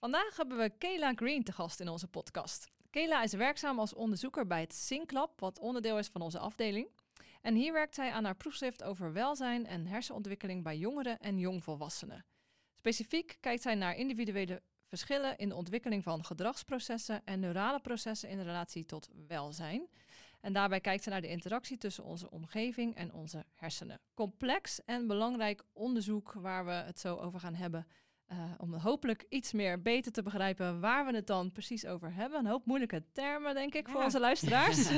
Vandaag hebben we Kayla Green te gast in onze podcast. Kayla is werkzaam als onderzoeker bij het SYNC-lab, wat onderdeel is van onze afdeling. En hier werkt zij aan haar proefschrift over welzijn en hersenontwikkeling bij jongeren en jongvolwassenen. Specifiek kijkt zij naar individuele verschillen in de ontwikkeling van gedragsprocessen en neurale processen in relatie tot welzijn. En daarbij kijkt ze naar de interactie tussen onze omgeving en onze hersenen. Complex en belangrijk onderzoek waar we het zo over gaan hebben. Uh, om hopelijk iets meer beter te begrijpen waar we het dan precies over hebben. Een hoop moeilijke termen, denk ik, voor onze luisteraars.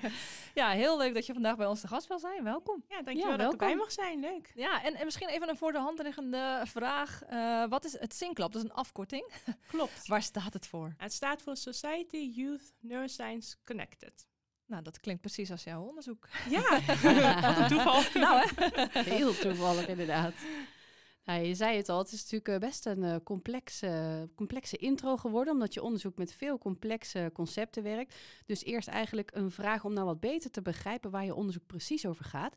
ja, heel leuk dat je vandaag bij ons te gast wil zijn. Welkom. Ja, dankjewel ja, dat je erbij mag zijn. Leuk. Ja, en, en misschien even een voor de hand liggende vraag. Uh, wat is het SYNCLAB? Dat is een afkorting. Klopt. waar staat het voor? Het staat voor Society Youth Neuroscience Connected. Nou, dat klinkt precies als jouw onderzoek. Ja, wat een toeval. nou, hè? Heel toevallig inderdaad. Nou, je zei het al, het is natuurlijk eh, best een uh, complexe, complexe intro geworden, omdat je onderzoek met veel complexe concepten werkt. Dus eerst eigenlijk een vraag om nou wat beter te begrijpen waar je onderzoek precies over gaat.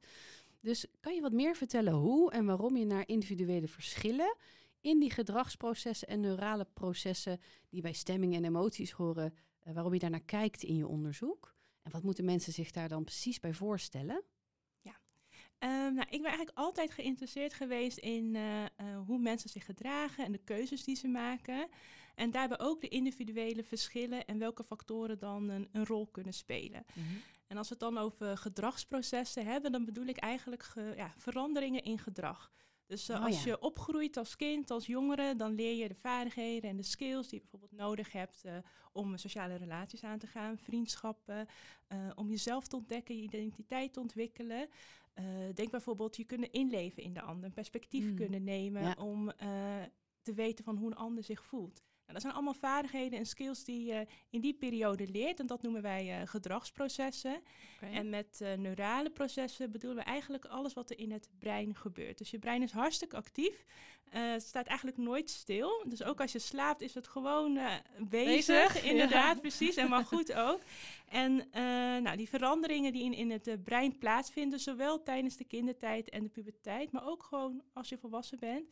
Dus kan je wat meer vertellen hoe en waarom je naar individuele verschillen in die gedragsprocessen en neurale processen die bij stemming en emoties horen, uh, waarom je daarnaar kijkt in je onderzoek? En wat moeten mensen zich daar dan precies bij voorstellen? Um, nou, ik ben eigenlijk altijd geïnteresseerd geweest in uh, uh, hoe mensen zich gedragen en de keuzes die ze maken. En daarbij ook de individuele verschillen en welke factoren dan een, een rol kunnen spelen. Mm -hmm. En als we het dan over gedragsprocessen hebben, dan bedoel ik eigenlijk ge, ja, veranderingen in gedrag. Dus uh, oh, als ja. je opgroeit als kind, als jongere, dan leer je de vaardigheden en de skills die je bijvoorbeeld nodig hebt uh, om sociale relaties aan te gaan, vriendschappen, uh, om jezelf te ontdekken, je identiteit te ontwikkelen. Denk bijvoorbeeld je kunnen inleven in de ander, een perspectief mm. kunnen nemen ja. om te weten van hoe een ander zich voelt. Nou, dat zijn allemaal vaardigheden en skills die je in die periode leert. En dat noemen wij uh, gedragsprocessen. Okay. En met uh, neurale processen bedoelen we eigenlijk alles wat er in het brein gebeurt. Dus je brein is hartstikke actief. Uh, het staat eigenlijk nooit stil. Dus ook als je slaapt is het gewoon bezig. bezig. Inderdaad, ja. precies. En maar goed ook. En nou, die veranderingen die in, in het brein plaatsvinden, zowel tijdens de kindertijd en de puberteit, maar ook gewoon als je volwassen bent.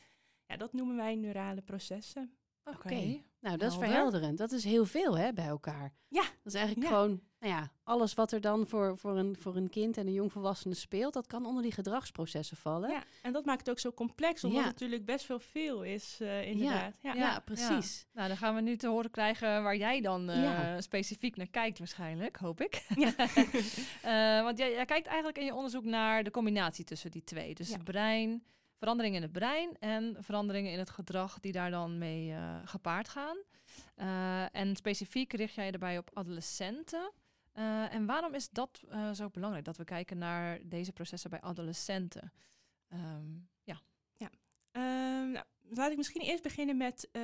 Ja, dat noemen wij neurale processen. Oké, okay. nou dat is verhelderend. Dat is heel veel hè, bij elkaar. Ja. Dat is eigenlijk ja. gewoon, nou ja, alles wat er dan voor, voor, een, voor een kind en een jongvolwassene speelt, dat kan onder die gedragsprocessen vallen. Ja, en dat maakt het ook zo complex, omdat ja. het natuurlijk best veel veel is, uh, inderdaad. Ja, ja. precies. Nou, dan gaan we nu te horen krijgen waar jij dan uh, specifiek naar kijkt waarschijnlijk, hoop ik. Ja. uh, want jij, jij kijkt eigenlijk in je onderzoek naar de combinatie tussen die twee. Dus het brein veranderingen in het brein en veranderingen in het gedrag die daar dan mee uh, gepaard gaan. Uh, en specifiek richt jij je erbij op adolescenten. Uh, en waarom is dat zo belangrijk dat we kijken naar deze processen bij adolescenten? Um, ja. ja. Um, nou, laat ik misschien eerst beginnen met uh,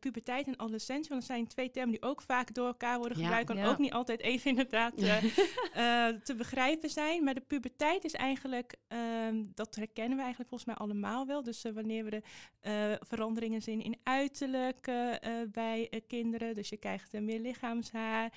puberteit en adolescentie. Want dat zijn twee termen die ook vaak door elkaar worden gebruikt. Ja. ook niet altijd even inderdaad uh, te begrijpen zijn. Maar de puberteit is eigenlijk, ehm, dat herkennen we eigenlijk volgens mij allemaal wel. Dus wanneer we de veranderingen zien in uiterlijk bij kinderen. Dus je krijgt meer lichaamshaar,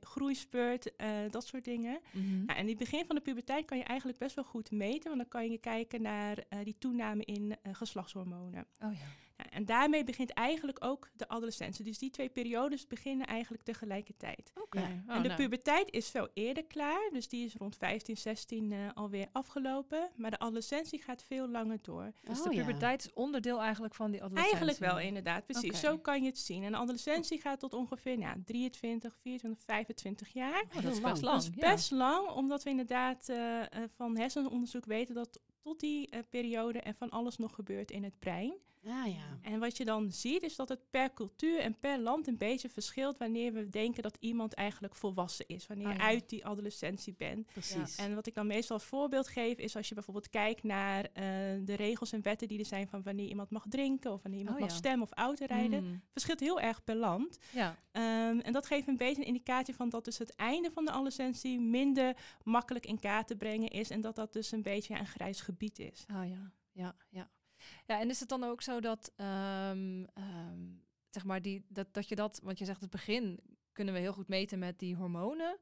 groeispurt, dat soort dingen. Mm -hmm. nou, en in het begin van de puberteit kan je eigenlijk best wel goed meten. Want dan kan je kijken naar die toename in geslachtshormonen. Oh ja. ja. En daarmee begint eigenlijk ook de adolescentie. Dus die twee periodes beginnen eigenlijk tegelijkertijd. Oké. Okay. Ja. Oh, en de nou. puberteit is veel eerder klaar. Dus die is rond 15, 16 uh, alweer afgelopen. Maar de adolescentie gaat veel langer door. Dus oh, de puberteit is onderdeel eigenlijk van die adolescentie? Eigenlijk wel, inderdaad. Precies. Okay. Zo kan je het zien. En de adolescentie gaat tot ongeveer nou, 23, 24, 25 jaar. Oh, dat is best lang. Dat is best lang, omdat we inderdaad uh, van hersenonderzoek weten dat tot die uh, periode en van alles nog gebeurt in het brein. Ah, ja. En wat je dan ziet is dat het per cultuur en per land een beetje verschilt wanneer we denken dat iemand eigenlijk volwassen is. Wanneer je ah, ja. uit die adolescentie bent. Precies. Ja. En wat ik dan meestal als voorbeeld geef is als je bijvoorbeeld kijkt naar uh, de regels en wetten die er zijn van wanneer iemand mag drinken of wanneer iemand oh, mag stemmen of autorijden. Mm. Verschilt heel erg per land. Ja. Um, en dat geeft een beetje een indicatie van dat dus het einde van de adolescentie minder makkelijk in kaart te brengen is. En dat dat dus een beetje een grijs gebied is. Oh ja, ja, ja. Ja, en is het dan ook zo dat, um, um, zeg maar, die, dat, dat je dat, want je zegt het begin kunnen we heel goed meten met die hormonen,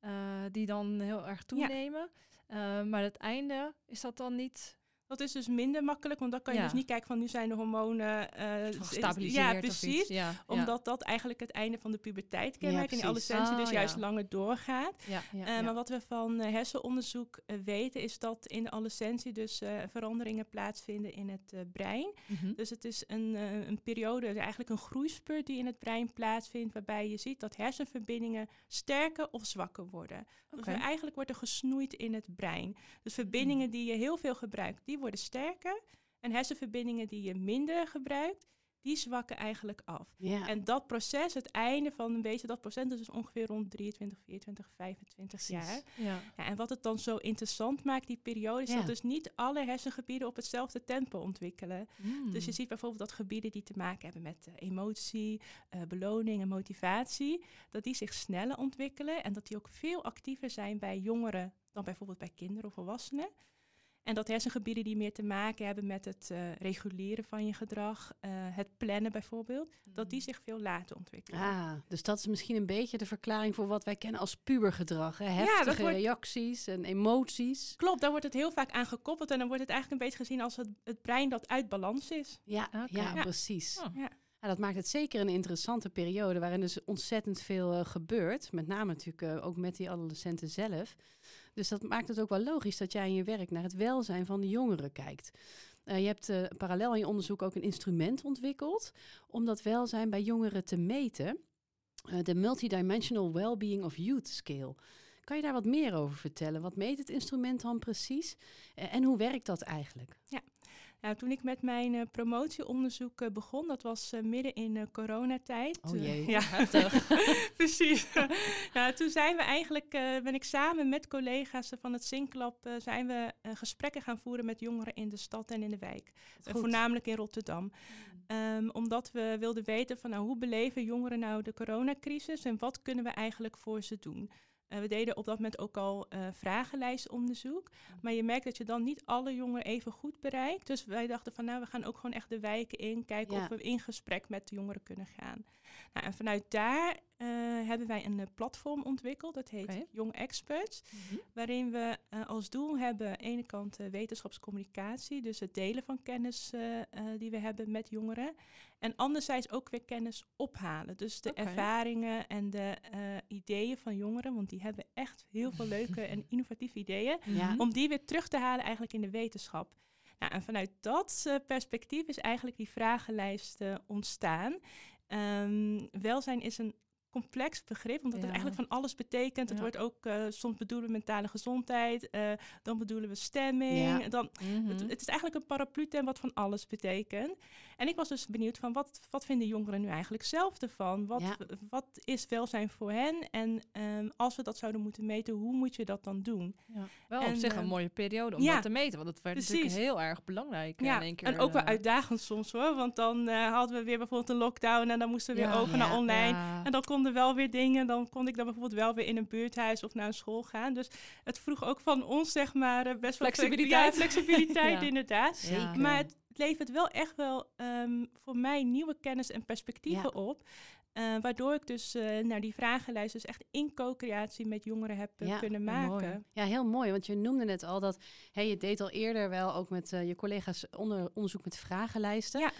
uh, die dan heel erg toenemen. Ja. Uh, maar het einde, is dat dan niet Dat is dus minder makkelijk, want dan kan je Ja. dus niet kijken van nu zijn de hormonen s- Gestabiliseerd Ja, of precies. iets. Ja, ja. Omdat dat eigenlijk het einde van de puberteit kenmerkt en die adolescentie dus Oh, juist langer doorgaat. Eh. Maar wat we van eh, hersenonderzoek weten is dat in de adolescentie dus veranderingen plaatsvinden in het brein. Mhm. Dus het is een, een periode, eigenlijk een groeispurt die in het brein plaatsvindt, waarbij je ziet dat hersenverbindingen sterker of zwakker worden. Dus eigenlijk wordt er gesnoeid in het brein. Dus verbindingen die je heel veel gebruikt, die worden sterker. En hersenverbindingen die je minder gebruikt, die zwakken eigenlijk af. Ja. En dat proces, het einde van een beetje dat proces, dat is ongeveer rond 23, 24, 25 Precies. jaar. Ja. Ja, en wat het dan zo interessant maakt, die periode, is Ja. dat dus niet alle hersengebieden op hetzelfde tempo ontwikkelen. Dus je ziet bijvoorbeeld dat gebieden die te maken hebben met eh, emotie, eh, beloning en motivatie, dat die zich sneller ontwikkelen en dat die ook veel actiever zijn bij jongeren dan bijvoorbeeld bij kinderen of volwassenen. En dat hersengebieden die meer te maken hebben met het eh, reguleren van je gedrag, eh, het plannen bijvoorbeeld, dat die zich veel later ontwikkelen. Ah, dus dat is misschien een beetje de verklaring voor wat wij kennen als pubergedrag. Hè? Heftige wordt- reacties en emoties. Klopt, daar wordt het heel vaak aan gekoppeld en dan wordt het eigenlijk een beetje gezien als het, het brein dat uit balans is. Ja, ja, Ja. precies. Oh. Ja. Ja, dat maakt het zeker een interessante periode waarin dus ontzettend veel eh, gebeurt. Met name natuurlijk ook met die adolescenten zelf. Dus dat maakt het ook wel logisch dat jij in je werk naar het welzijn van de jongeren kijkt. Eh, je hebt eh, parallel in je onderzoek ook een instrument ontwikkeld om dat welzijn bij jongeren te meten. Eh, de Multidimensional Wellbeing of Youth Scale. Kan je daar wat meer over vertellen? Wat meet het instrument dan precies? En hoe werkt dat eigenlijk? Nou, toen ik met mijn eh, promotieonderzoek eh, begon, dat was eh, midden in coronatijd. Oh jee. ja, heftig. Precies. nou, toen zijn we eigenlijk, ben ik samen met collega's van het Zinklab, zijn we gesprekken gaan voeren met jongeren in de stad en in de wijk. Voornamelijk in Rotterdam. Ehm, omdat we wilden weten van nou, hoe beleven jongeren nou de coronacrisis en wat kunnen we eigenlijk voor ze doen. Eh, we deden op dat moment ook al eh vragenlijstonderzoek. Maar je merkt dat je dan niet alle jongeren even goed bereikt. Dus wij dachten van nou, we gaan ook gewoon echt de wijken in. Kijken Ja. of we in gesprek met de jongeren kunnen gaan. Nou, en vanuit daar eh, hebben wij een eh, platform ontwikkeld. Dat heet Oké. Young Experts. Mhm. Waarin we eh, als doel hebben aan de ene kant wetenschapscommunicatie. Dus het delen van kennis die we hebben met jongeren. En anderzijds ook weer kennis ophalen. Dus de ervaringen en de ideeën van jongeren. Want die hebben echt heel veel leuke en innovatieve ideeën. Ja. Om die weer terug te halen eigenlijk in de wetenschap. Nou, en vanuit dat perspectief is eigenlijk die vragenlijst ontstaan. Ehm, welzijn is een complex begrip, omdat Ja. het eigenlijk van alles betekent. Het Ja. wordt ook, eh, soms bedoelen we mentale gezondheid, eh, dan bedoelen we stemming. Ja. Dan, Mhm. het, het is eigenlijk een paraplu-term wat van alles betekent. En ik was dus benieuwd van wat, wat vinden jongeren nu eigenlijk zelf ervan? Wat, Ja. wat is welzijn voor hen? En ehm, als we dat zouden moeten meten, hoe moet je dat dan doen? Ja. Wel op zich een eh, mooie periode om ja, dat te meten. Want het werd natuurlijk heel erg belangrijk eh, Ja, in één keer. en ook wel eh, uitdagend soms hoor. Want dan eh, hadden we weer bijvoorbeeld een lockdown en dan moesten we weer over naar online. En dan konden wel weer dingen. Dan kon ik dan bijvoorbeeld wel weer in een buurthuis of naar een school gaan. Dus het vroeg ook van ons, zeg maar, best wel Flexibiliteit. Flexibiliteit, Ja. inderdaad. Zeker. Maar het levert wel echt wel ehm, voor mij nieuwe kennis en perspectieven Ja. op. eh, waardoor ik dus eh naar die vragenlijst dus echt in co-creatie met jongeren heb eh, Ja, kunnen mooi. maken. Ja, heel mooi. Want je noemde net al dat hè, je deed al eerder wel ook met je collega's onder, onderzoek met vragenlijsten. Ja.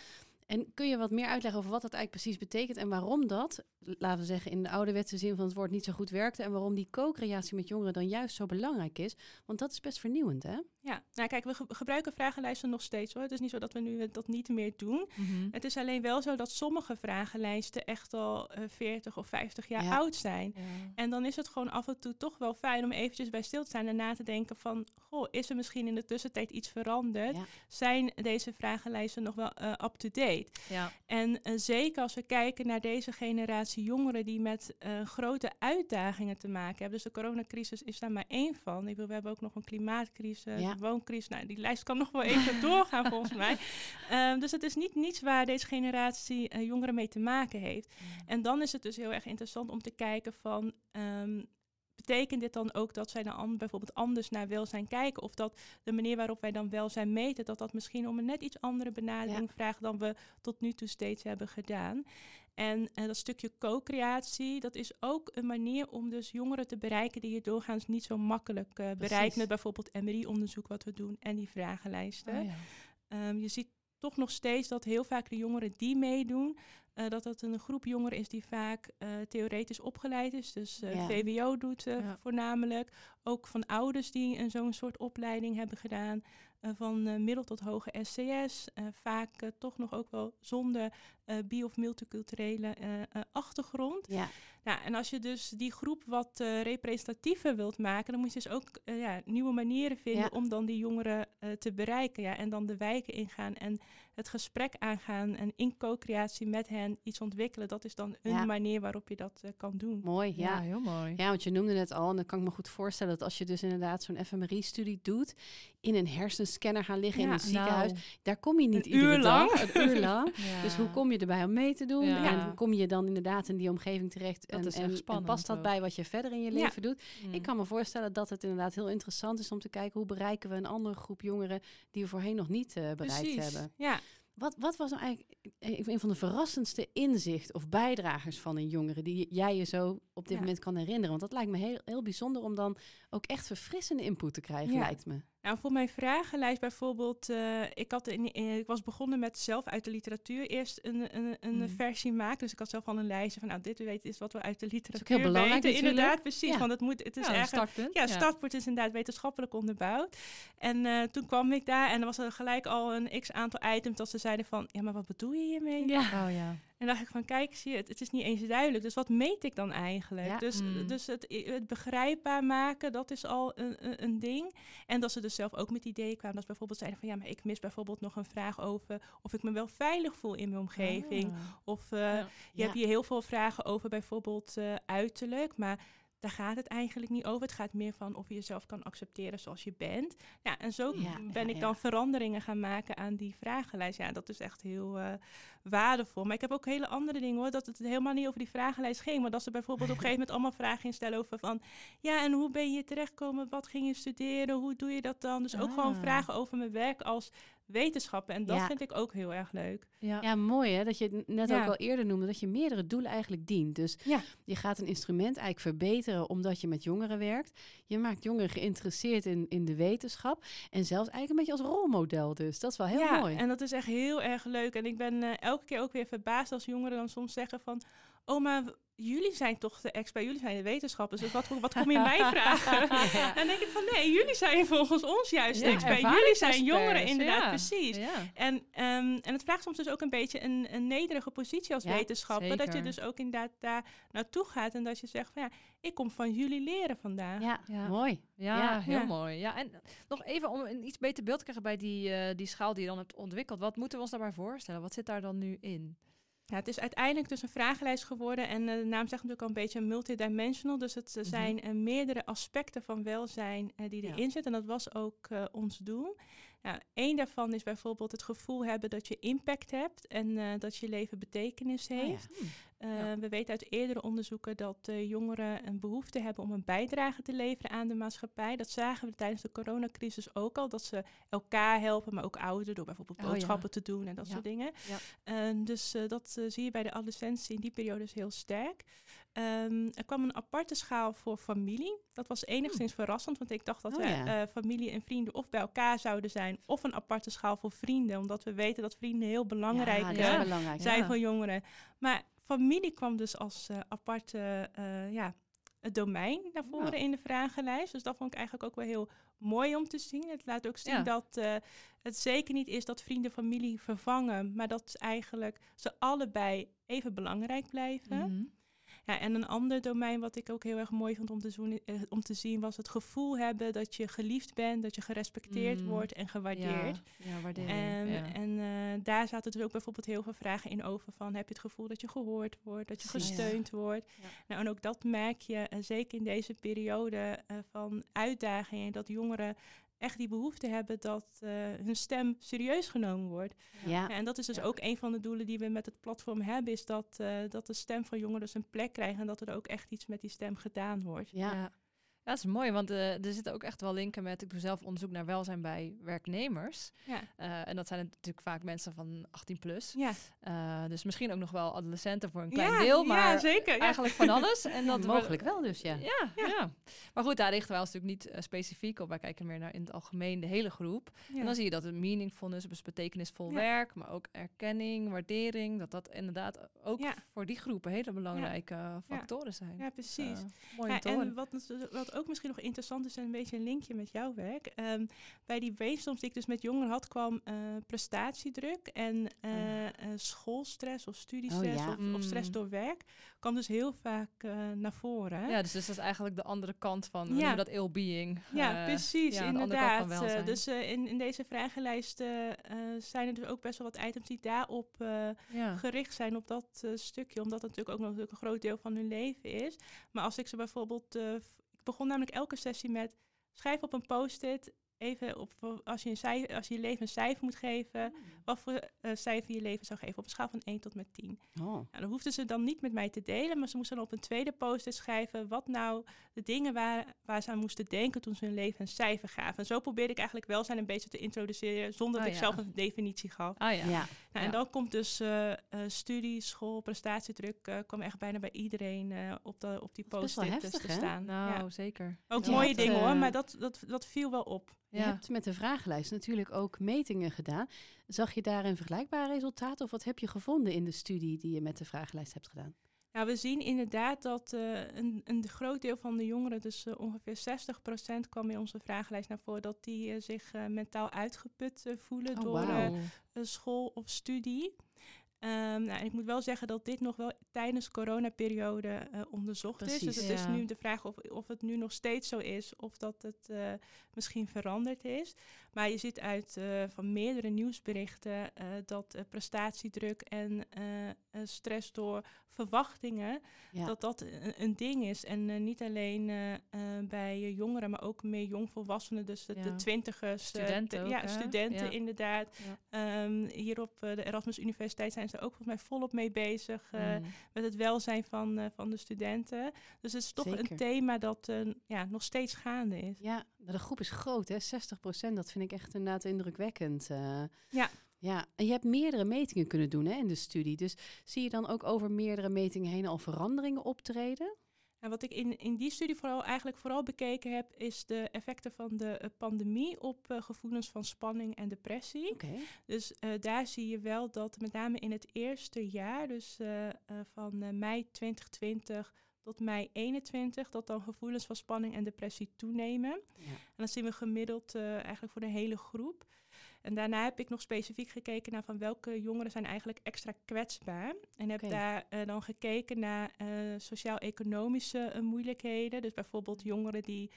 En kun je wat meer uitleggen over wat dat eigenlijk precies betekent en waarom dat, laten we zeggen, in de ouderwetse zin van het woord niet zo goed werkte en waarom die co-creatie met jongeren dan juist zo belangrijk is? Want dat is best vernieuwend, hè? Ja, nou kijk, we ge- gebruiken vragenlijsten nog steeds hoor. Het is niet zo dat we nu eh, dat niet meer doen. Mhm. Het is alleen wel zo dat sommige vragenlijsten echt al eh 40 of 50 jaar Ja. oud zijn. Ja. En dan is het gewoon af en toe toch wel fijn om eventjes bij stil te zijn en na te denken van... Goh, is er misschien in de tussentijd iets veranderd? Ja. Zijn deze vragenlijsten nog wel eh, up-to-date? Ja. En eh, zeker als we kijken naar deze generatie jongeren die met eh, grote uitdagingen te maken hebben. Dus de coronacrisis is daar maar één van. Ik we hebben ook nog een klimaatcrisis, Ja. een wooncrisis. Nou, die lijst kan nog wel even doorgaan volgens mij. Ehm, dus het is niet niets waar deze generatie eh, jongeren mee te maken heeft. En dan is het dus heel erg interessant om te kijken van... ehm, Betekent dit dan ook dat zij dan an- bijvoorbeeld anders naar welzijn kijken? Of dat de manier waarop wij dan welzijn meten, dat dat misschien om een net iets andere benadering vraagt dan we tot nu toe steeds hebben gedaan? En eh, dat stukje co-creatie, dat is ook een manier om dus jongeren te bereiken die je doorgaans niet zo makkelijk eh, bereikt met bijvoorbeeld MRI-onderzoek wat we doen en die vragenlijsten. Oh, ja. Ehm, je ziet toch nog steeds dat heel vaak de jongeren die meedoen, eh, dat dat een groep jongeren is die vaak eh, theoretisch opgeleid is. Dus eh, Ja. VWO doet Ja. voornamelijk. Ook van ouders die een zo'n soort opleiding hebben gedaan. eh, van eh, middel tot hoge SCS. eh, vaak toch nog ook wel zonder eh bio- of multiculturele eh, eh, achtergrond. Ja, Nou, en als je dus die groep wat eh, representatiever wilt maken, dan moet je dus ook ja, nieuwe manieren vinden Ja. om dan die jongeren eh, te bereiken. Ja, en dan de wijken ingaan en het gesprek aangaan en in co-creatie met hen iets ontwikkelen. Dat is dan een Ja. manier waarop je dat eh, kan doen. mooi. Ja, Ja. heel mooi. Ja, want je noemde het al en dan kan ik me goed voorstellen dat als je dus inderdaad zo'n fMRI-studie doet, in een hersenscanner gaan liggen in een ziekenhuis, Nou, daar kom je niet Een iedere uur dag, lang. een uur lang. ja. Dus hoe kom je erbij om mee te doen? Ja. En kom je dan inderdaad in die omgeving terecht? Dat en, is en- past dat ook. bij wat je verder in je leven doet? Mm. Ik kan me voorstellen dat het inderdaad heel interessant is om te kijken hoe bereiken we een andere groep jongeren die we voorheen nog niet eh, bereikt Precies. hebben. Ja, Wat, wat was nou eigenlijk een van de verrassendste inzicht of bijdragers van een jongere die jij je zo op dit Ja. moment kan herinneren? Want dat lijkt me heel, heel bijzonder om dan ook echt verfrissende input te krijgen, Ja. lijkt me. Nou, voor mijn vragenlijst bijvoorbeeld, eh, ik, had in, eh, ik was begonnen met zelf uit de literatuur eerst een, een, een Mm. versie maken. Dus ik had zelf al een lijstje van, nou, dit weet is wat we uit de literatuur heel belangrijk weten. natuurlijk. Inderdaad, precies. Ja. Want het, moet, het is ja, een erg startpunt. Ja, startpunt is inderdaad wetenschappelijk onderbouwd. En eh, toen kwam ik daar en er was er gelijk al een x-aantal items dat ze zeiden van... Ja, maar wat bedoel je hiermee? Ja. Oh ja. En dacht ik van, kijk, zie je, het, het is niet eens duidelijk. Dus wat meet ik dan eigenlijk? Ja. Dus, Mm. dus het, het begrijpbaar maken, dat is al een, een, een ding. En dat ze dus zelf ook met ideeën kwamen. Dat ze bijvoorbeeld zeiden van, ja, maar ik mis bijvoorbeeld nog een vraag over... of ik me wel veilig voel in mijn omgeving. Ah. Of eh, Ja. je hebt hier heel veel vragen over bijvoorbeeld eh, uiterlijk, maar daar gaat het eigenlijk niet over. Het gaat meer van of je jezelf kan accepteren zoals je bent. Ja, en zo Ja, ben ja, ik ja. dan veranderingen gaan maken aan die vragenlijst. Ja, dat is echt heel eh, waardevol. Maar ik heb ook hele andere dingen hoor, dat het helemaal niet over die vragenlijst ging. Maar dat ze bijvoorbeeld op een gegeven moment allemaal vragen instellen over van... Ja, en hoe ben je hier terechtgekomen? Wat ging je studeren? Hoe doe je dat dan? Dus ook gewoon Ah. vragen over mijn werk als wetenschapper. En dat Ja. vind ik ook heel erg leuk. Ja. Ja, mooi hè, dat je het net Ja. ook al eerder noemde, dat je meerdere doelen eigenlijk dient. Dus Ja. je gaat een instrument eigenlijk verbeteren omdat je met jongeren werkt. Je maakt jongeren geïnteresseerd in, in de wetenschap en zelfs eigenlijk een beetje als rolmodel dus. Dat is wel heel ja, mooi. en dat is echt heel erg leuk. En ik ben eh, elke keer ook weer verbaasd als jongeren dan soms zeggen van... Oh, maar w- jullie zijn toch de expert, jullie zijn de wetenschappers. Dus wat, wat kom je mij vragen? Ja. En dan denk ik van nee, jullie zijn volgens ons juist de Ja, expert. Jullie zijn jongeren, inderdaad, ja. precies. Ja. En, ehm, en het vraagt soms dus ook een beetje een, een nederige positie als Ja, wetenschapper. Dat je dus ook inderdaad daar naartoe gaat en dat je zegt van ja, ik kom van jullie leren vandaag. Ja, Ja. mooi. Ja, Ja. heel Ja. mooi. Ja, en nog even om een iets beter beeld te krijgen bij die, eh, die schaal die je dan hebt ontwikkeld. Wat moeten we ons daarbij voorstellen? Wat zit daar dan nu in? Ja, het is uiteindelijk dus een vragenlijst geworden en eh, de naam zegt natuurlijk al een beetje multidimensional. Dus het eh, Mhm. zijn eh, meerdere aspecten van welzijn die Ja. erin zitten. En dat was ook ons doel. Nou, één daarvan is bijvoorbeeld het gevoel hebben dat je impact hebt en dat je leven betekenis ja. heeft. Hm. Eh, Ja. We weten uit eerdere onderzoeken dat eh, jongeren een behoefte hebben om een bijdrage te leveren aan de maatschappij. Dat zagen we tijdens de coronacrisis ook al, dat ze elkaar helpen, maar ook ouderen door bijvoorbeeld Oh ja. boodschappen te doen en dat Ja. soort dingen. Ja. Eh, dus eh, dat zie je bij de adolescentie in die periode is heel sterk. Ehm, er kwam een aparte schaal voor familie. Dat was enigszins verrassend, want ik dacht dat Oh we, eh, familie en vrienden of bij elkaar zouden zijn, of een aparte schaal voor vrienden, omdat we weten dat vrienden heel belangrijk zijn voor jongeren. Maar familie kwam dus als eh, aparte eh, ja, het domein naar voren in de vragenlijst. Dus dat vond ik eigenlijk ook wel heel mooi om te zien. Het laat ook zien Ja. dat eh, het zeker niet is dat vrienden familie vervangen, maar dat eigenlijk ze allebei even belangrijk blijven. Mhm. Ja, en een ander domein wat ik ook heel erg mooi vond om te, zoen- eh, om te zien was het gevoel hebben dat je geliefd bent, dat je gerespecteerd Mm. wordt en gewaardeerd. Ja, ja waardering. En, ja. en eh, daar zaten dus ook bijvoorbeeld heel veel vragen in over van heb je het gevoel dat je gehoord wordt, dat je gesteund wordt. Nou, en ook dat merk je eh, zeker in deze periode van uitdagingen, dat jongeren echt die behoefte hebben dat eh, hun stem serieus genomen wordt. Ja, en dat is dus Ja. ook een van de doelen die we met het platform hebben, is dat, eh, dat de stem van jongeren dus een plek krijgt en dat er ook echt iets met die stem gedaan wordt. ja. Ja. Dat is mooi, want eh, er zitten ook echt wel linken met... Ik doe zelf onderzoek naar welzijn bij werknemers. Ja. Eh, en dat zijn natuurlijk vaak mensen van 18 plus. Ja, Eh, dus misschien ook nog wel adolescenten voor een klein ja, deel. Maar ja, zeker. Ja. eigenlijk van alles. En dat Mogelijk wel dus, ja. Ja, ja. Maar goed, daar richten wij ons natuurlijk niet specifiek op. Wij kijken meer naar in het algemeen de hele groep. Ja. En dan zie je dat het meaningfulness, dus betekenisvol Ja. werk, maar ook erkenning, waardering, dat dat inderdaad ook Ja. voor die groepen hele belangrijke factoren zijn. Ja, precies. Mooi en wat, natu- wat ook misschien nog interessant is, en een beetje een linkje met jouw werk. Ehm, bij die brainstorms die ik dus met jongeren had, kwam eh, prestatiedruk en eh, ja. eh, schoolstress of studiestress ja. of, of stress Mm. door werk. kwam dus heel vaak eh, naar voren. hè? Ja, dus, dus dat is eigenlijk de andere kant van, Ja. dat ill-being. Ja, precies, ja, de andere kant inderdaad. van welzijn. dus eh, in, in deze vragenlijst zijn er dus ook best wel wat items die daarop eh, ja. gericht zijn op dat eh, stukje, omdat het natuurlijk ook nog natuurlijk een groot deel van hun leven is. Maar als ik ze bijvoorbeeld, eh, begon namelijk elke sessie met schrijf op een post-it even op als je een cijfer, als je je leven een cijfer moet geven, wat voor eh, cijfer je leven zou geven op een schaal van 1 tot met 10. Oh. Nou, dan hoefden ze dan niet met mij te delen, maar ze moesten dan op een tweede post-it schrijven wat nou de dingen waren waar ze aan moesten denken toen ze hun leven een cijfer gaven. En zo probeerde ik eigenlijk welzijn een beetje te introduceren zonder Ah, dat ik ja. zelf een definitie gaf. Ah ja. Ja. Nou, Ja. En dan komt dus eh, eh, studie, school, prestatiedruk, eh kwam echt bijna bij iedereen eh, op, de, op die wel post-it dus heftig, te staan. Nou, Ja. zeker. Ook mooie dingen hoor, maar dat, dat, dat viel wel op. Je Ja. hebt met de vragenlijst natuurlijk ook metingen gedaan. Zag je daar een vergelijkbaar resultaat of wat heb je gevonden in de studie die je met de vragenlijst hebt gedaan? Nou, we zien inderdaad dat eh, een, een groot deel van de jongeren, dus eh, ongeveer 60% kwam in onze vragenlijst naar voren, dat die eh, zich mentaal uitgeput voelen Oh, door school of studie. Ehm, nou, en ik moet wel zeggen dat dit nog wel tijdens coronaperiode eh onderzocht is. Dus het is nu de vraag of, of het nu nog steeds zo is of dat het eh, misschien veranderd is. Maar je ziet uit eh, van meerdere nieuwsberichten dat prestatiedruk en stress door verwachtingen, Ja. dat dat een, een ding is. En niet alleen bij jongeren, maar ook meer jongvolwassenen, dus de, Ja. de twintigers. Studenten ook, Ja, studenten inderdaad. Ehm, hier op de Erasmus Universiteit zijn ook volgens mij volop mee bezig eh, Mm. met het welzijn van, eh, van de studenten. Dus het is toch Zeker. een thema dat eh, ja, nog steeds gaande is. Ja, de groep is groot, hè? 60% Dat vind ik echt inderdaad indrukwekkend. Ja. Ja, en je hebt meerdere metingen kunnen doen hè, in de studie. Dus zie je dan ook over meerdere metingen heen al veranderingen optreden? En wat ik in, in die studie vooral eigenlijk vooral bekeken heb, is de effecten van de eh, pandemie op eh, gevoelens van spanning en depressie. Dus eh, daar zie je wel dat met name in het eerste jaar, dus van mei 2020 tot mei 21, dat dan gevoelens van spanning en depressie toenemen. Ja. En dat zien we gemiddeld eigenlijk voor de hele groep. En daarna heb ik nog specifiek gekeken naar van welke jongeren zijn eigenlijk extra kwetsbaar. En heb daar eh, dan gekeken naar eh, sociaal-economische eh, moeilijkheden. Dus bijvoorbeeld jongeren die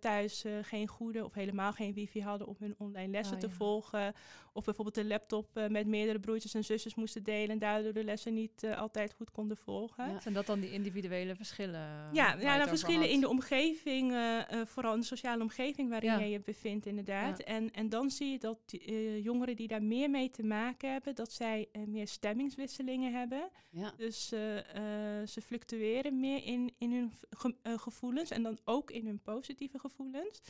thuis geen goede of helemaal geen wifi hadden om hun online lessen Oh, te ja. volgen. Of bijvoorbeeld een laptop met meerdere broertjes en zusjes moesten delen en daardoor de lessen niet altijd goed konden volgen. Ja. Zijn dat dan die individuele verschillen? Ja, ja nou, over verschillen had? in de omgeving, vooral in de sociale omgeving waarin Ja. je je bevindt, inderdaad. En, en dan zie je dat die, eh, jongeren die daar meer mee te maken hebben, dat zij eh, meer stemmingswisselingen hebben. Ja. Dus eh, ze fluctueren meer in, in hun ge- gevoelens en dan ook in hun positieve gevoelens.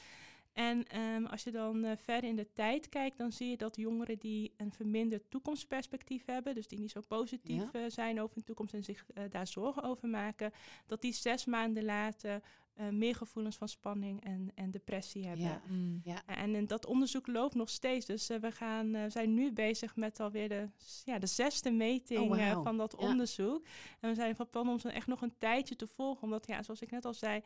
En ehm, als je dan verder in de tijd kijkt, dan zie je dat jongeren die een verminderd toekomstperspectief hebben, dus die niet zo positief zijn over hun toekomst en zich daar zorgen over maken, dat die zes maanden later eh, meer gevoelens van spanning en, en depressie hebben. Ja. Mm. Ja. En, en dat onderzoek loopt nog steeds. Dus eh, we gaan, eh, zijn nu bezig met alweer de, ja, de zesde meting Oh, eh, van dat Ja. onderzoek. En we zijn van plan om ze echt nog een tijdje te volgen. Omdat, ja, zoals ik net al zei,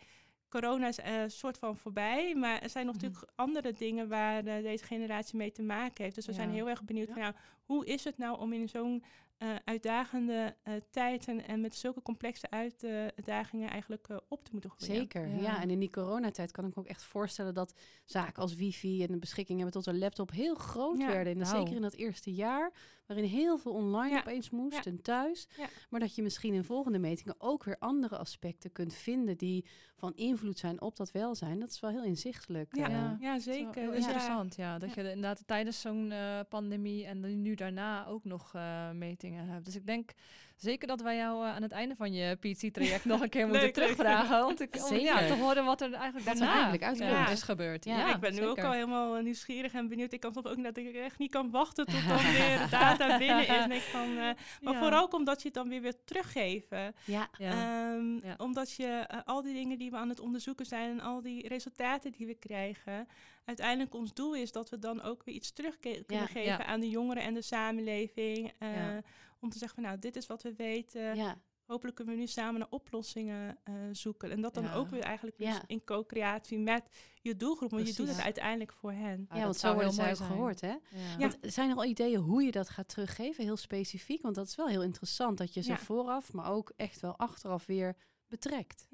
corona is een soort van voorbij. Maar er zijn nog Mhm. natuurlijk andere dingen waar eh, deze generatie mee te maken heeft. Dus we zijn heel erg benieuwd van, nou, hoe is het nou om in zo'n eh, uitdagende eh, tijd en, en met zulke complexe uitdagingen eigenlijk eh, op te moeten groeien. Zeker, ja. Ja. En in die coronatijd kan ik me ook echt voorstellen dat zaken als wifi en de beschikking hebben tot een laptop heel groot Ja, werden. En nou. zeker in dat eerste jaar waarin heel veel online Ja. opeens moest Ja. en thuis. Ja. Maar dat je misschien in volgende metingen ook weer andere aspecten kunt vinden die van invloed zijn op dat welzijn. Dat is wel heel inzichtelijk. Ja, eh. Ja. zeker. heel interessant, ja. Dat je inderdaad tijdens zo'n eh, pandemie en nu daarna ook nog eh, metingen hebt. Dus ik denk zeker dat wij jou eh, aan het einde van je PT-traject nog een keer moeten Leuk, terugvragen. Want ik, om ja, Zeker. te horen wat er eigenlijk Wat er daarna eigenlijk uitkomt. is gebeurd. Ja, Ja, ik ben nu ook al helemaal eh, nieuwsgierig en benieuwd. Ik kan soms ook dat ik echt niet kan wachten tot dan weer data binnen is. En ik van, eh, maar Ja. vooral ook omdat je het dan weer weer teruggeven. ja. Ja. Ehm, Ja. Omdat je al die dingen die we aan het onderzoeken zijn en al die resultaten die we krijgen, uiteindelijk ons doel is dat we dan ook weer iets terug kunnen geven Ja. aan de jongeren en de samenleving. eh, Ja. Om te zeggen van nou, dit is wat we weten. ja. Hopelijk kunnen we nu samen naar oplossingen eh, zoeken. En dat dan Ja. ook weer eigenlijk Ja. in co-creatie met je doelgroep. Want je doet het uiteindelijk voor hen. Ah, ja, dat want zo zou worden heel zij mooi ook zijn. gehoord, hè? Ja. Ja. Want zijn er al ideeën hoe je dat gaat teruggeven, heel specifiek? Want dat is wel heel interessant, dat je ze Ja. vooraf, maar ook echt wel achteraf weer betrekt.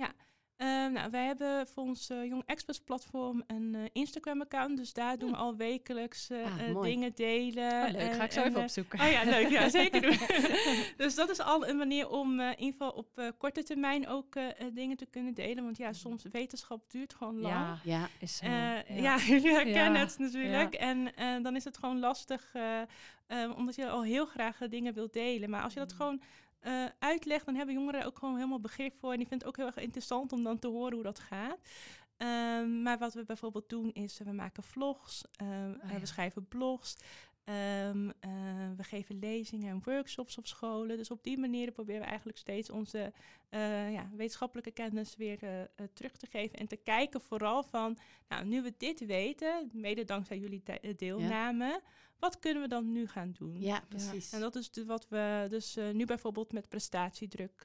Ehm, nou, wij hebben voor ons eh, Jong Experts platform een eh, Instagram-account. Dus daar doen we al wekelijks eh, Ah, dingen delen. Oh, leuk, ga ik zo en, even opzoeken. Oh ja, leuk. Ja, zeker doen. dus dat is al een manier om in ieder geval op korte termijn ook dingen te kunnen delen. Want ja, soms wetenschap duurt gewoon lang. Ja, Ja, is zo. Ja. ja. jullie herkennen Ja. het natuurlijk. En dan is het gewoon lastig, omdat je al heel graag dingen wilt delen. Maar als je dat Mm. gewoon eh, uitlegt, dan hebben jongeren er ook gewoon helemaal begrip voor. En die vinden het ook heel erg interessant om dan te horen hoe dat gaat. Ehm, maar wat we bijvoorbeeld doen is, eh, we maken vlogs, eh, eh, ja. we schrijven blogs. Ehm, eh, we geven lezingen en workshops op scholen. Dus op die manier proberen we eigenlijk steeds onze eh, ja, wetenschappelijke kennis weer eh, terug te geven. En te kijken vooral van, nou, nu we dit weten, mede dankzij jullie deelname, wat kunnen we dan nu gaan doen? ja precies. En dat is wat we dus nu bijvoorbeeld met prestatiedruk,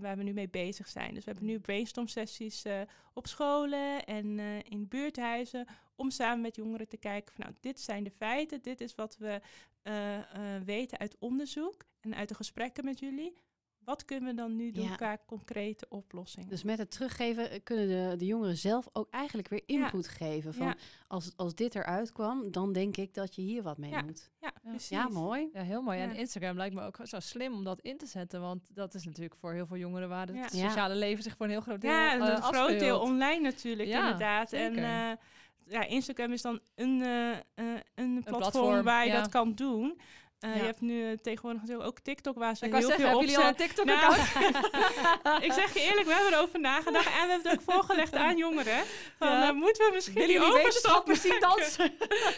waar we nu mee bezig zijn. Dus we hebben nu brainstorm sessies op scholen en in buurthuizen. Om samen met jongeren te kijken van nou, dit zijn de feiten, dit is wat we eh, eh, weten uit onderzoek en uit de gesprekken met jullie. Wat kunnen we dan nu doen Ja. qua concrete oplossingen? Dus met het teruggeven eh, kunnen de, de jongeren zelf ook eigenlijk weer Ja. input geven. Van Ja. als, als dit eruit kwam, dan denk ik dat je hier wat mee Ja. moet. ja, precies. Ja, mooi. Ja, heel mooi. En. Instagram lijkt me ook zo slim om dat in te zetten. Want dat is natuurlijk voor heel veel jongeren waar het sociale leven zich voor een heel groot deel Ja, een groot deel afspeelt. online natuurlijk, Ja, inderdaad. Zeker. eh, ja, Instagram is dan een, eh, eh, een, platform, platform, waar je ja. dat kan doen. Eh, Ja. Je hebt nu eh, tegenwoordig natuurlijk ook TikTok, waar ze Ik heel zeggen, veel hebben jullie al een. TikTok-account? Nou, ik zeg je eerlijk, we hebben erover nagedacht en we hebben het ook voorgelegd aan jongeren. Van, Ja. eh, moeten we misschien die jullie overstap wetenschap misschien maken?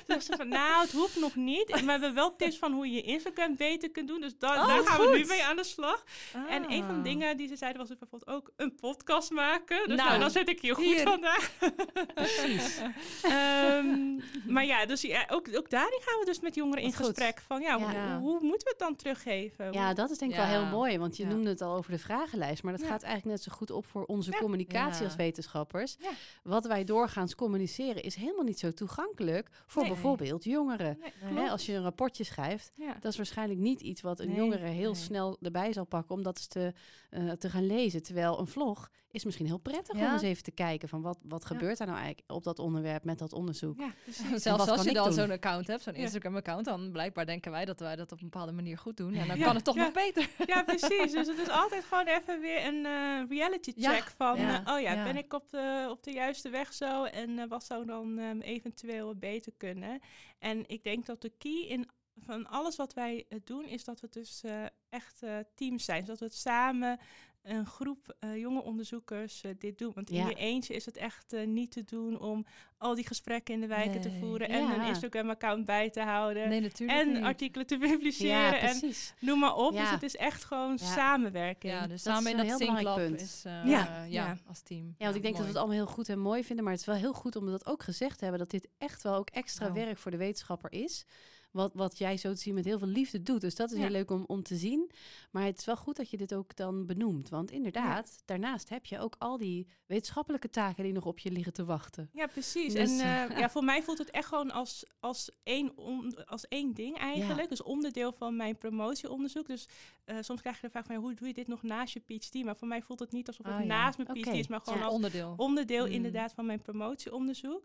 Dus van, nou, het hoeft nog niet. Maar we hebben wel tips van hoe je Instagram beter kunt doen. Dus da- Oh, daar gaan we nu mee aan de slag. En een van de Ah. dingen die ze zeiden was bijvoorbeeld ook een podcast maken. Dus Nou, nou, dan zit ik hier goed hier. vandaag. Precies. Ehm, maar ja, dus ja, ook, ook daarin gaan we dus met jongeren in gesprek. Van ja, Ja. Hoe, moeten we het dan teruggeven? Ja, dat is denk ik wel heel mooi, want je Ja. noemde het al over de vragenlijst, maar dat Ja. gaat eigenlijk net zo goed op voor onze Ja. communicatie Ja. als wetenschappers. Ja. Wat wij doorgaans communiceren is helemaal niet zo toegankelijk voor Nee. bijvoorbeeld jongeren. Nee. Hè, als je een rapportje schrijft, Ja. dat is waarschijnlijk niet iets wat een Nee, jongere heel nee. snel erbij zal pakken om dat eens te, eh, te gaan lezen. Terwijl een vlog is misschien heel prettig om eens even te kijken van wat, wat gebeurt er nou eigenlijk op dat onderwerp met dat onderzoek. Ja, precies. En Zelfs als je dan zo'n account hebt, zo'n. Instagram-account, dan blijkbaar denken wij dat wij dat op een bepaalde manier goed doen. En dan Ja. kan het toch Ja. nog beter. Ja, precies. Dus het is altijd gewoon even weer een eh, reality Ja. check van, Ja. eh, oh ja, Ja. ben ik op de, op de juiste weg zo en wat zou dan ehm, eventueel beter kunnen? En ik denk dat de key in van alles wat wij eh, doen is dat we dus eh, echt eh, teams zijn. Zodat we het samen een groep eh, jonge onderzoekers dit doen. Want in je eentje is het echt niet te doen om al die gesprekken in de wijken te voeren en Ja. een Instagram-account bij te houden. Nee, natuurlijk En niet. artikelen te publiceren. Ja, en precies. Noem maar op. Ja. Dus het is echt gewoon Ja. samenwerking. Ja, dus Dat samen is in een dat heel belangrijk is eh, Ja. ja. Ja. als team. Ja, want ik denk dat we het allemaal heel goed en mooi vinden, maar het is wel heel goed om dat ook gezegd te hebben, dat dit echt wel ook extra Nou. werk voor de wetenschapper is. Wat, wat jij zo te zien met heel veel liefde doet. Dus dat is Ja. heel leuk om, om te zien. Maar het is wel goed dat je dit ook dan benoemt. Want inderdaad, daarnaast heb je ook al die wetenschappelijke taken die nog op je liggen te wachten. Ja, precies. Dus- En eh, ja, voor mij voelt het echt gewoon als, als, één, on- als één ding eigenlijk. Ja. Dus onderdeel van mijn promotieonderzoek. Dus eh, soms krijg je de vraag van hoe doe je dit nog naast je PhD? Maar voor mij voelt het niet alsof het Ah, ja. naast mijn PhD is, maar gewoon als onderdeel. onderdeel Mm. inderdaad van mijn promotieonderzoek.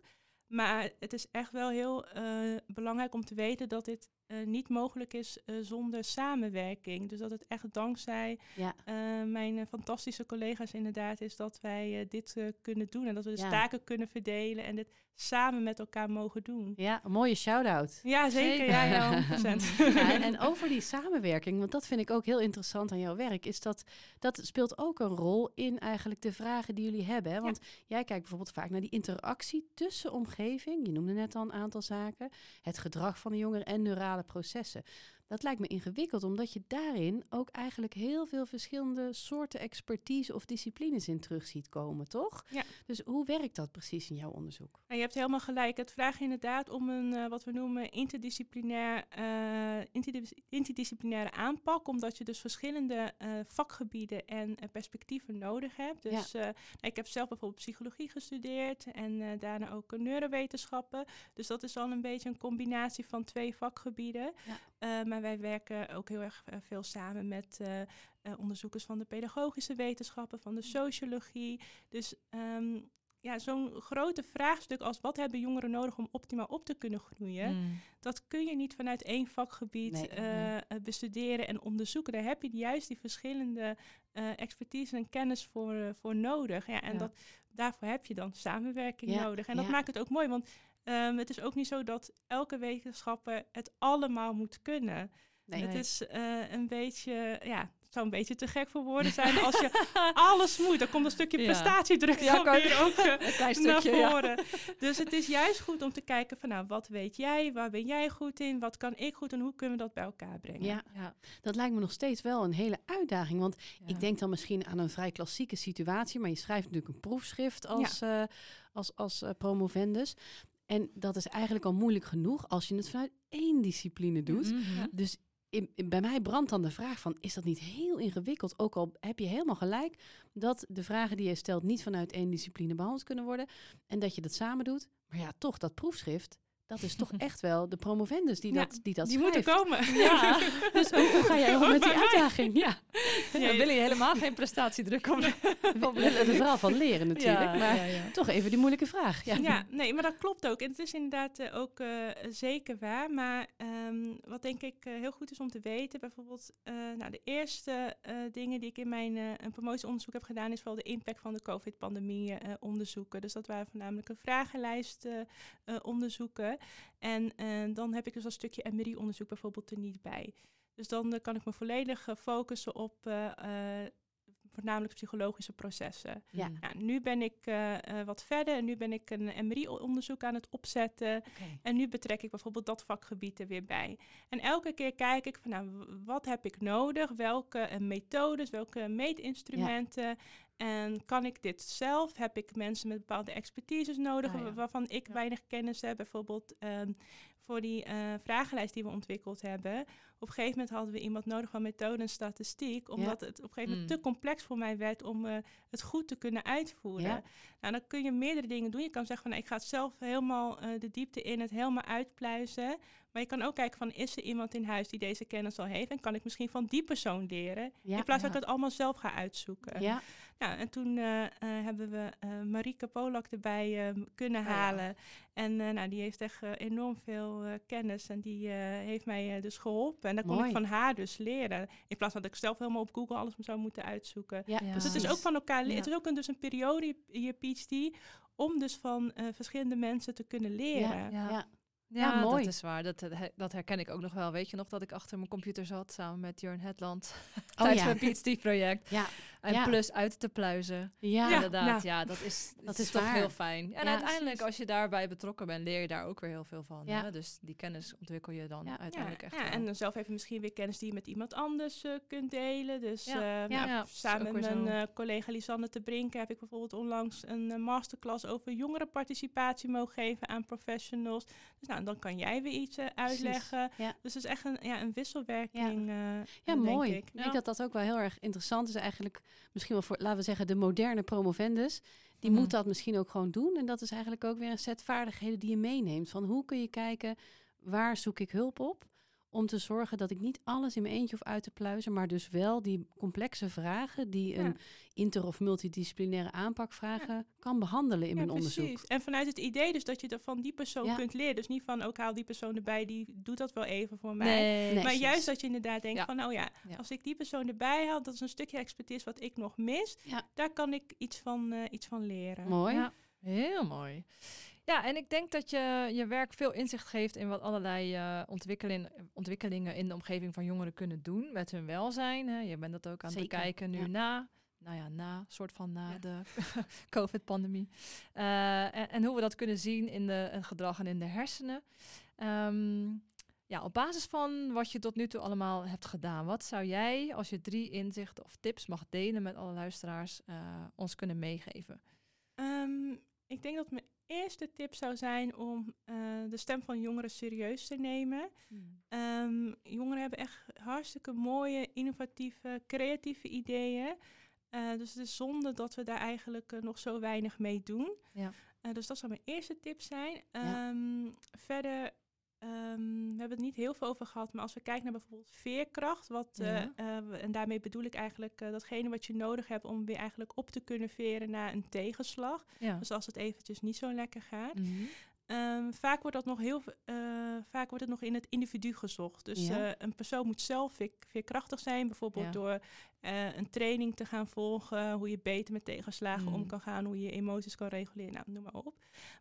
Maar het is echt wel heel eh, belangrijk om te weten dat dit eh, niet mogelijk is eh, zonder samenwerking. Dus dat het echt dankzij Ja. eh, mijn fantastische collega's inderdaad is dat wij dit kunnen doen. En dat we de Ja. taken kunnen verdelen en dit samen met elkaar mogen doen. ja, een mooie shout-out. Ja, zeker. Zeker. Ja, ja, 100%. Ja, en, en over die samenwerking, want dat vind ik ook heel interessant aan jouw werk, is dat dat speelt ook een rol in eigenlijk de vragen die jullie hebben. Hè? Want jij kijkt bijvoorbeeld vaak naar die interactie tussen omgeving, je noemde net al een aantal zaken, het gedrag van de jongeren en processen. Dat lijkt me ingewikkeld, omdat je daarin ook eigenlijk heel veel verschillende soorten expertise of disciplines in terug ziet komen, toch? Ja. Dus hoe werkt dat precies in jouw onderzoek? En je hebt helemaal gelijk. Het vraagt inderdaad om een eh, wat we noemen interdisciplinair, eh, interdis- interdisciplinaire aanpak, omdat je dus verschillende eh, vakgebieden en perspectieven nodig hebt. Ja. Dus eh, nou, ik heb zelf bijvoorbeeld psychologie gestudeerd en daarna ook neurowetenschappen. Dus dat is al een beetje een combinatie van twee vakgebieden. Ja. Maar wij werken ook heel erg eh, veel samen met eh, eh, onderzoekers van de pedagogische wetenschappen, van de sociologie. Dus ehm, ja, zo'n grote vraagstuk als wat hebben jongeren nodig om optimaal op te kunnen groeien, Mm. dat kun je niet vanuit één vakgebied Nee. Nee. bestuderen en onderzoeken. Daar heb je juist die verschillende expertise en kennis voor, voor nodig. Ja, en Ja. Dat, daarvoor heb je dan samenwerking Ja, nodig. En dat ja. maakt het ook mooi, want ehm, het is ook niet zo dat elke wetenschapper het allemaal moet kunnen. Nee. Het Nee. is eh, een beetje, ja, het zou een beetje te gek voor woorden zijn als je alles moet. Dan komt een stukje Ja. prestatiedruk Ja, dan kan- weer ook Een klein naar stukje, ja. voren. Dus het is juist goed om te kijken van, nou, wat weet jij? Waar ben jij goed in? Wat kan ik goed en hoe kunnen we dat bij elkaar brengen? Ja, Ja. dat lijkt me nog steeds wel een hele uitdaging. Want Ja. ik denk dan misschien aan een vrij klassieke situatie, maar je schrijft natuurlijk een proefschrift als, eh, als, als promovendus. En dat is eigenlijk al moeilijk genoeg als je het vanuit één discipline doet. Mhm. Dus in, in- bij mij brandt dan de vraag van, is dat niet heel ingewikkeld? Ook al heb je helemaal gelijk dat de vragen die je stelt niet vanuit één discipline behandeld kunnen worden. En dat je dat samen doet. Maar ja, toch, dat proefschrift, dat is toch echt wel de promovendus die Ja, dat, die dat Die schrijft. moeten komen. Ja. Dus hoe, hoe ga jij om met die uitdaging? Ja. Dan wil je helemaal geen prestatiedruk op. We willen er vooral van leren natuurlijk. Ja, maar ja, ja. toch even die moeilijke vraag. Ja. Ja, nee, maar dat klopt ook. En het is inderdaad eh, ook eh, zeker waar. Maar ehm, wat denk ik eh, heel goed is om te weten, bijvoorbeeld, nou, de eerste dingen die ik in mijn een promotieonderzoek heb gedaan, is wel de impact van de COVID-pandemie onderzoeken. Dus dat waren voornamelijk een vragenlijst eh, En eh, dan heb ik dus dat stukje MRI-onderzoek bijvoorbeeld er niet bij. Dus dan eh, kan ik me volledig eh, focussen op voornamelijk psychologische processen. Ja. Nou, nu ben ik eh, eh, wat verder en nu ben ik een MRI-onderzoek aan het opzetten. En nu betrek ik bijvoorbeeld dat vakgebied er weer bij. En elke keer kijk ik van, nou, wat heb ik nodig? Welke eh, methodes, welke meetinstrumenten? En kan ik dit zelf? Heb ik mensen met bepaalde expertises nodig Ah, ja. waarvan ik Ja. weinig kennis heb? Bijvoorbeeld ehm, voor die eh, vragenlijst die we ontwikkeld hebben. Op een gegeven moment hadden we iemand nodig van methode en statistiek, omdat het op een gegeven moment Mm. te complex voor mij werd om eh, het goed te kunnen uitvoeren. Ja. Nou, dan kun je meerdere dingen doen. Je kan zeggen van nou, ik ga het zelf helemaal eh, de diepte in, het helemaal uitpluizen. Maar je kan ook kijken van is er iemand in huis die deze kennis al heeft en kan ik misschien van die persoon leren. Ja. in plaats ja. dat ik het allemaal zelf ga uitzoeken. Ja, Nou, en toen eh, eh, hebben we eh Marieke Polak erbij eh, kunnen Oh ja. halen. En eh, nou, die heeft echt enorm veel eh, kennis en die eh, heeft mij eh, dus geholpen. En daar kon Mooi. ik van haar dus leren. In plaats van dat ik zelf helemaal op Google alles zou moeten uitzoeken. ja, Ja. Dus het is ook van elkaar. Het is ook een, dus een periode in je PhD om dus van eh, verschillende mensen te kunnen leren. Ja, Ja. mooi. dat is waar. Dat, dat herken ik ook nog wel. Weet je nog dat ik achter mijn computer zat samen met Jörn Hetland Oh tijdens ja. mijn PhD-project. Ja, En Ja. plus uit te pluizen. ja. Inderdaad, nou. ja, dat is, Dat is is toch heel fijn. En uiteindelijk, als je daarbij betrokken bent, leer je daar ook weer heel veel van. Hè? Dus die kennis ontwikkel je dan uiteindelijk echt ja, en dan zelf even misschien weer kennis die je met iemand anders eh, kunt delen. Dus eh, nou, samen met mijn eh, collega Lisanne te Brinken heb ik bijvoorbeeld onlangs een masterclass over jongerenparticipatie mogen geven aan professionals. Dus nou, dan kan jij weer iets uitleggen. Dus het is echt een, ja, een wisselwerking. Ja, denk mooi. Ik. Ik denk dat dat ook wel heel erg interessant is. Eigenlijk misschien wel voor, laten we zeggen, de moderne promovendus. Die Mhm. moet dat misschien ook gewoon doen. En dat is eigenlijk ook weer een set vaardigheden die je meeneemt. Van hoe kun je kijken, waar zoek ik hulp op? Om te zorgen dat ik niet alles in mijn eentje hoef uit te pluizen, maar dus wel die complexe vragen die Ja. een inter- of multidisciplinaire aanpak vragen, kan behandelen in Ja, mijn precies. onderzoek. En vanuit het idee dus dat je er van die persoon Ja. kunt leren. Dus niet van, ook haal die persoon erbij, die doet dat wel even voor mij. Nee, Nee. Maar precies. juist dat je inderdaad denkt Ja. van, oh ja, Ja. als ik die persoon erbij haal, dat is een stukje expertise wat ik nog mis. Ja. Daar kan ik iets van, eh, iets van leren. Mooi. Ja, heel mooi. Ja, en ik denk dat je je werk veel inzicht geeft in wat allerlei eh, ontwikkelin- ontwikkelingen in de omgeving van jongeren kunnen doen met hun welzijn. Hè. Je bent dat ook aan het bekijken nu ja. na, nou ja, na, soort van na Ja. de COVID-pandemie. Eh, en, en hoe we dat kunnen zien in de het gedrag en in de hersenen. Ehm, ja, op basis van wat je tot nu toe allemaal hebt gedaan, wat zou jij, als je drie inzichten of tips mag delen met alle luisteraars, eh, ons kunnen meegeven? Ehm, ik denk dat mijn eerste tip zou zijn om eh, de stem van jongeren serieus te nemen. Ehm, jongeren hebben echt hartstikke mooie, innovatieve, creatieve ideeën. Eh, dus het is zonde dat we daar eigenlijk eh, nog zo weinig mee doen. Ja. Dus dat zou mijn eerste tip zijn. Ja. Ehm, verder, ehm, we hebben het niet heel veel over gehad, maar als we kijken naar bijvoorbeeld veerkracht, wat, eh, Ja. eh, en daarmee bedoel ik eigenlijk eh, datgene wat je nodig hebt om weer eigenlijk op te kunnen veren na een tegenslag. Ja. Dus als het eventjes niet zo lekker gaat. Mhm. Ehm, vaak wordt dat nog heel eh, vaak wordt het nog in het individu gezocht. Dus Ja. eh, een persoon moet zelf veer, veerkrachtig zijn, bijvoorbeeld Ja. door eh, een training te gaan volgen, hoe je beter met tegenslagen Mm. om kan gaan, hoe je emoties kan reguleren, nou, noem maar op.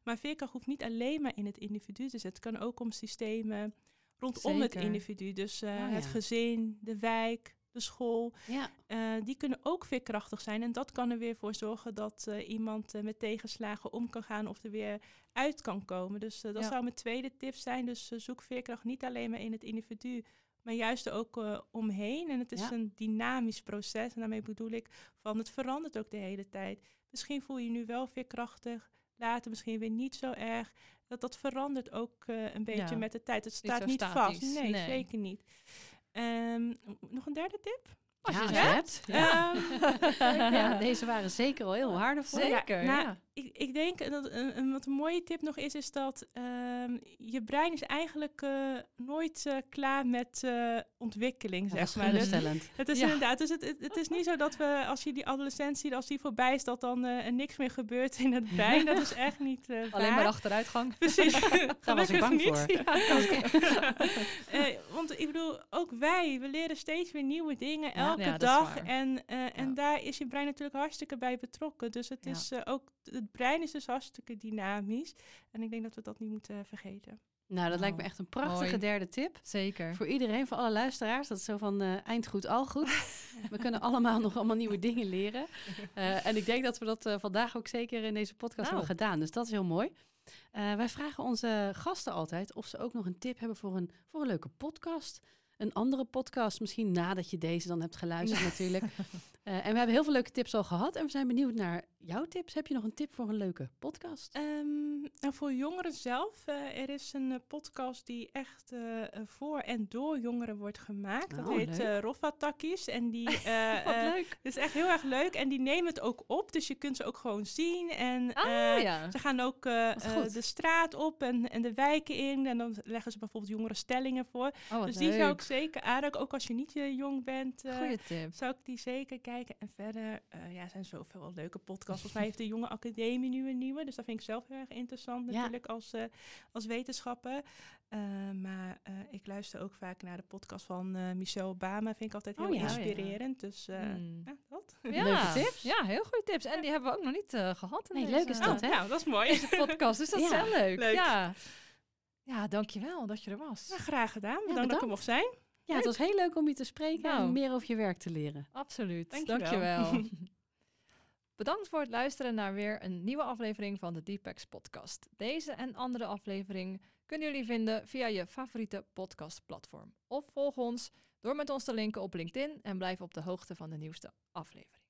Maar veerkracht hoeft niet alleen maar in het individu te zitten. Het kan ook om systemen rondom het individu. Dus Oh, het gezin, de wijk, de school. Ja, Eh, die kunnen ook veerkrachtig zijn. En dat kan er weer voor zorgen dat eh, iemand eh, met tegenslagen om kan gaan of er weer uit kan komen. Dus dat Ja. zou mijn tweede tip zijn. Dus zoek veerkracht niet alleen maar in het individu, maar juist er ook omheen. En het is Ja. een dynamisch proces. En daarmee bedoel ik van het verandert ook de hele tijd. Misschien voel je je nu wel veerkrachtig, later misschien weer niet zo erg. Dat, dat verandert ook een beetje met de tijd. Het staat niet vast. Nee, Nee. zeker niet. Ehm, nog een derde tip? Als je je het hebt. Ehm, ja, deze waren zeker al heel waardevol. Zeker, nou, ja. Ik, ik denk dat een, een wat een mooie tip nog is, is dat ehm, je brein is eigenlijk eh, nooit eh, klaar met eh, ontwikkeling, Dat zeg is maar. Dus het is Ja. inderdaad, dus het, het, het is niet zo dat we, als je die adolescentie, als die voorbij is, dat dan er niks meer gebeurt in het brein. Dat is echt niet Alleen maar achteruitgang. Precies. Daar was ik bang niet. voor. Ja. Want ik bedoel, ook wij, we leren steeds weer nieuwe dingen elke Ja, dat dag. En, en daar is je brein natuurlijk hartstikke bij betrokken. Dus het is ook, het brein is dus hartstikke dynamisch. En ik denk dat we dat niet moeten vergeten. Nou, dat lijkt me Oh, echt een prachtige mooi. derde tip. Zeker. Voor iedereen, voor alle luisteraars. Dat is zo van eh, eind goed, al goed. We kunnen allemaal nog allemaal nieuwe dingen leren. Eh, en ik denk dat we dat eh, vandaag ook zeker in deze podcast Nou. hebben gedaan. Dus dat is heel mooi. Eh, wij vragen onze gasten altijd of ze ook nog een tip hebben voor een, voor een leuke podcast. Een andere podcast, misschien nadat je deze dan hebt geluisterd natuurlijk. Eh, en we hebben heel veel leuke tips al gehad. En we zijn benieuwd naar jouw tips. Heb je nog een tip voor een leuke podcast? Ehm, nou, voor jongeren zelf, eh, er is een eh, podcast die echt voor en door jongeren wordt gemaakt. Dat Oh, heet eh Roffa. En die, leuk. Is echt heel erg leuk en die nemen het ook op, dus je kunt ze ook gewoon zien. En Ah, ja. ze gaan ook de straat op en, en de wijken in. En dan leggen ze bijvoorbeeld jongere stellingen voor. Oh, dus die zou leuk. ik zeker aanraken, ook als je niet jong bent. eh, Goeie tip. zou ik die zeker kijken. En verder, eh ja, zijn zoveel leuke podcasts. Volgens mij heeft de Jonge Academie nu een nieuwe. Dus dat vind ik zelf heel erg interessant Ja. natuurlijk als, eh, als wetenschapper. Eh, maar eh, ik luister ook vaak naar de podcast van eh, Michelle Obama. Vind ik altijd heel Oh ja. inspirerend. Dus eh, Hmm. ja, dat. Ja. Leuke tips. Ja, heel goede tips. En die hebben we ook nog niet eh, gehad in Nee, deze, leuk is dat, hè? Nou, dat is mooi. deze podcast. Dus dat is Ja. heel leuk. Leuk. Ja. Ja, dankjewel dat je er was. Nou, graag gedaan. Bedankt, bedankt. dat ik er mocht zijn. Ja, het was heel leuk om je te spreken Nou. en meer over je werk te leren. Absoluut. Dankjewel. Dankjewel. Bedankt voor het luisteren naar weer een nieuwe aflevering van de Deepex podcast. Deze en andere afleveringen kunnen jullie vinden via je favoriete podcastplatform. Of volg ons door met ons te linken op LinkedIn en blijf op de hoogte van de nieuwste aflevering.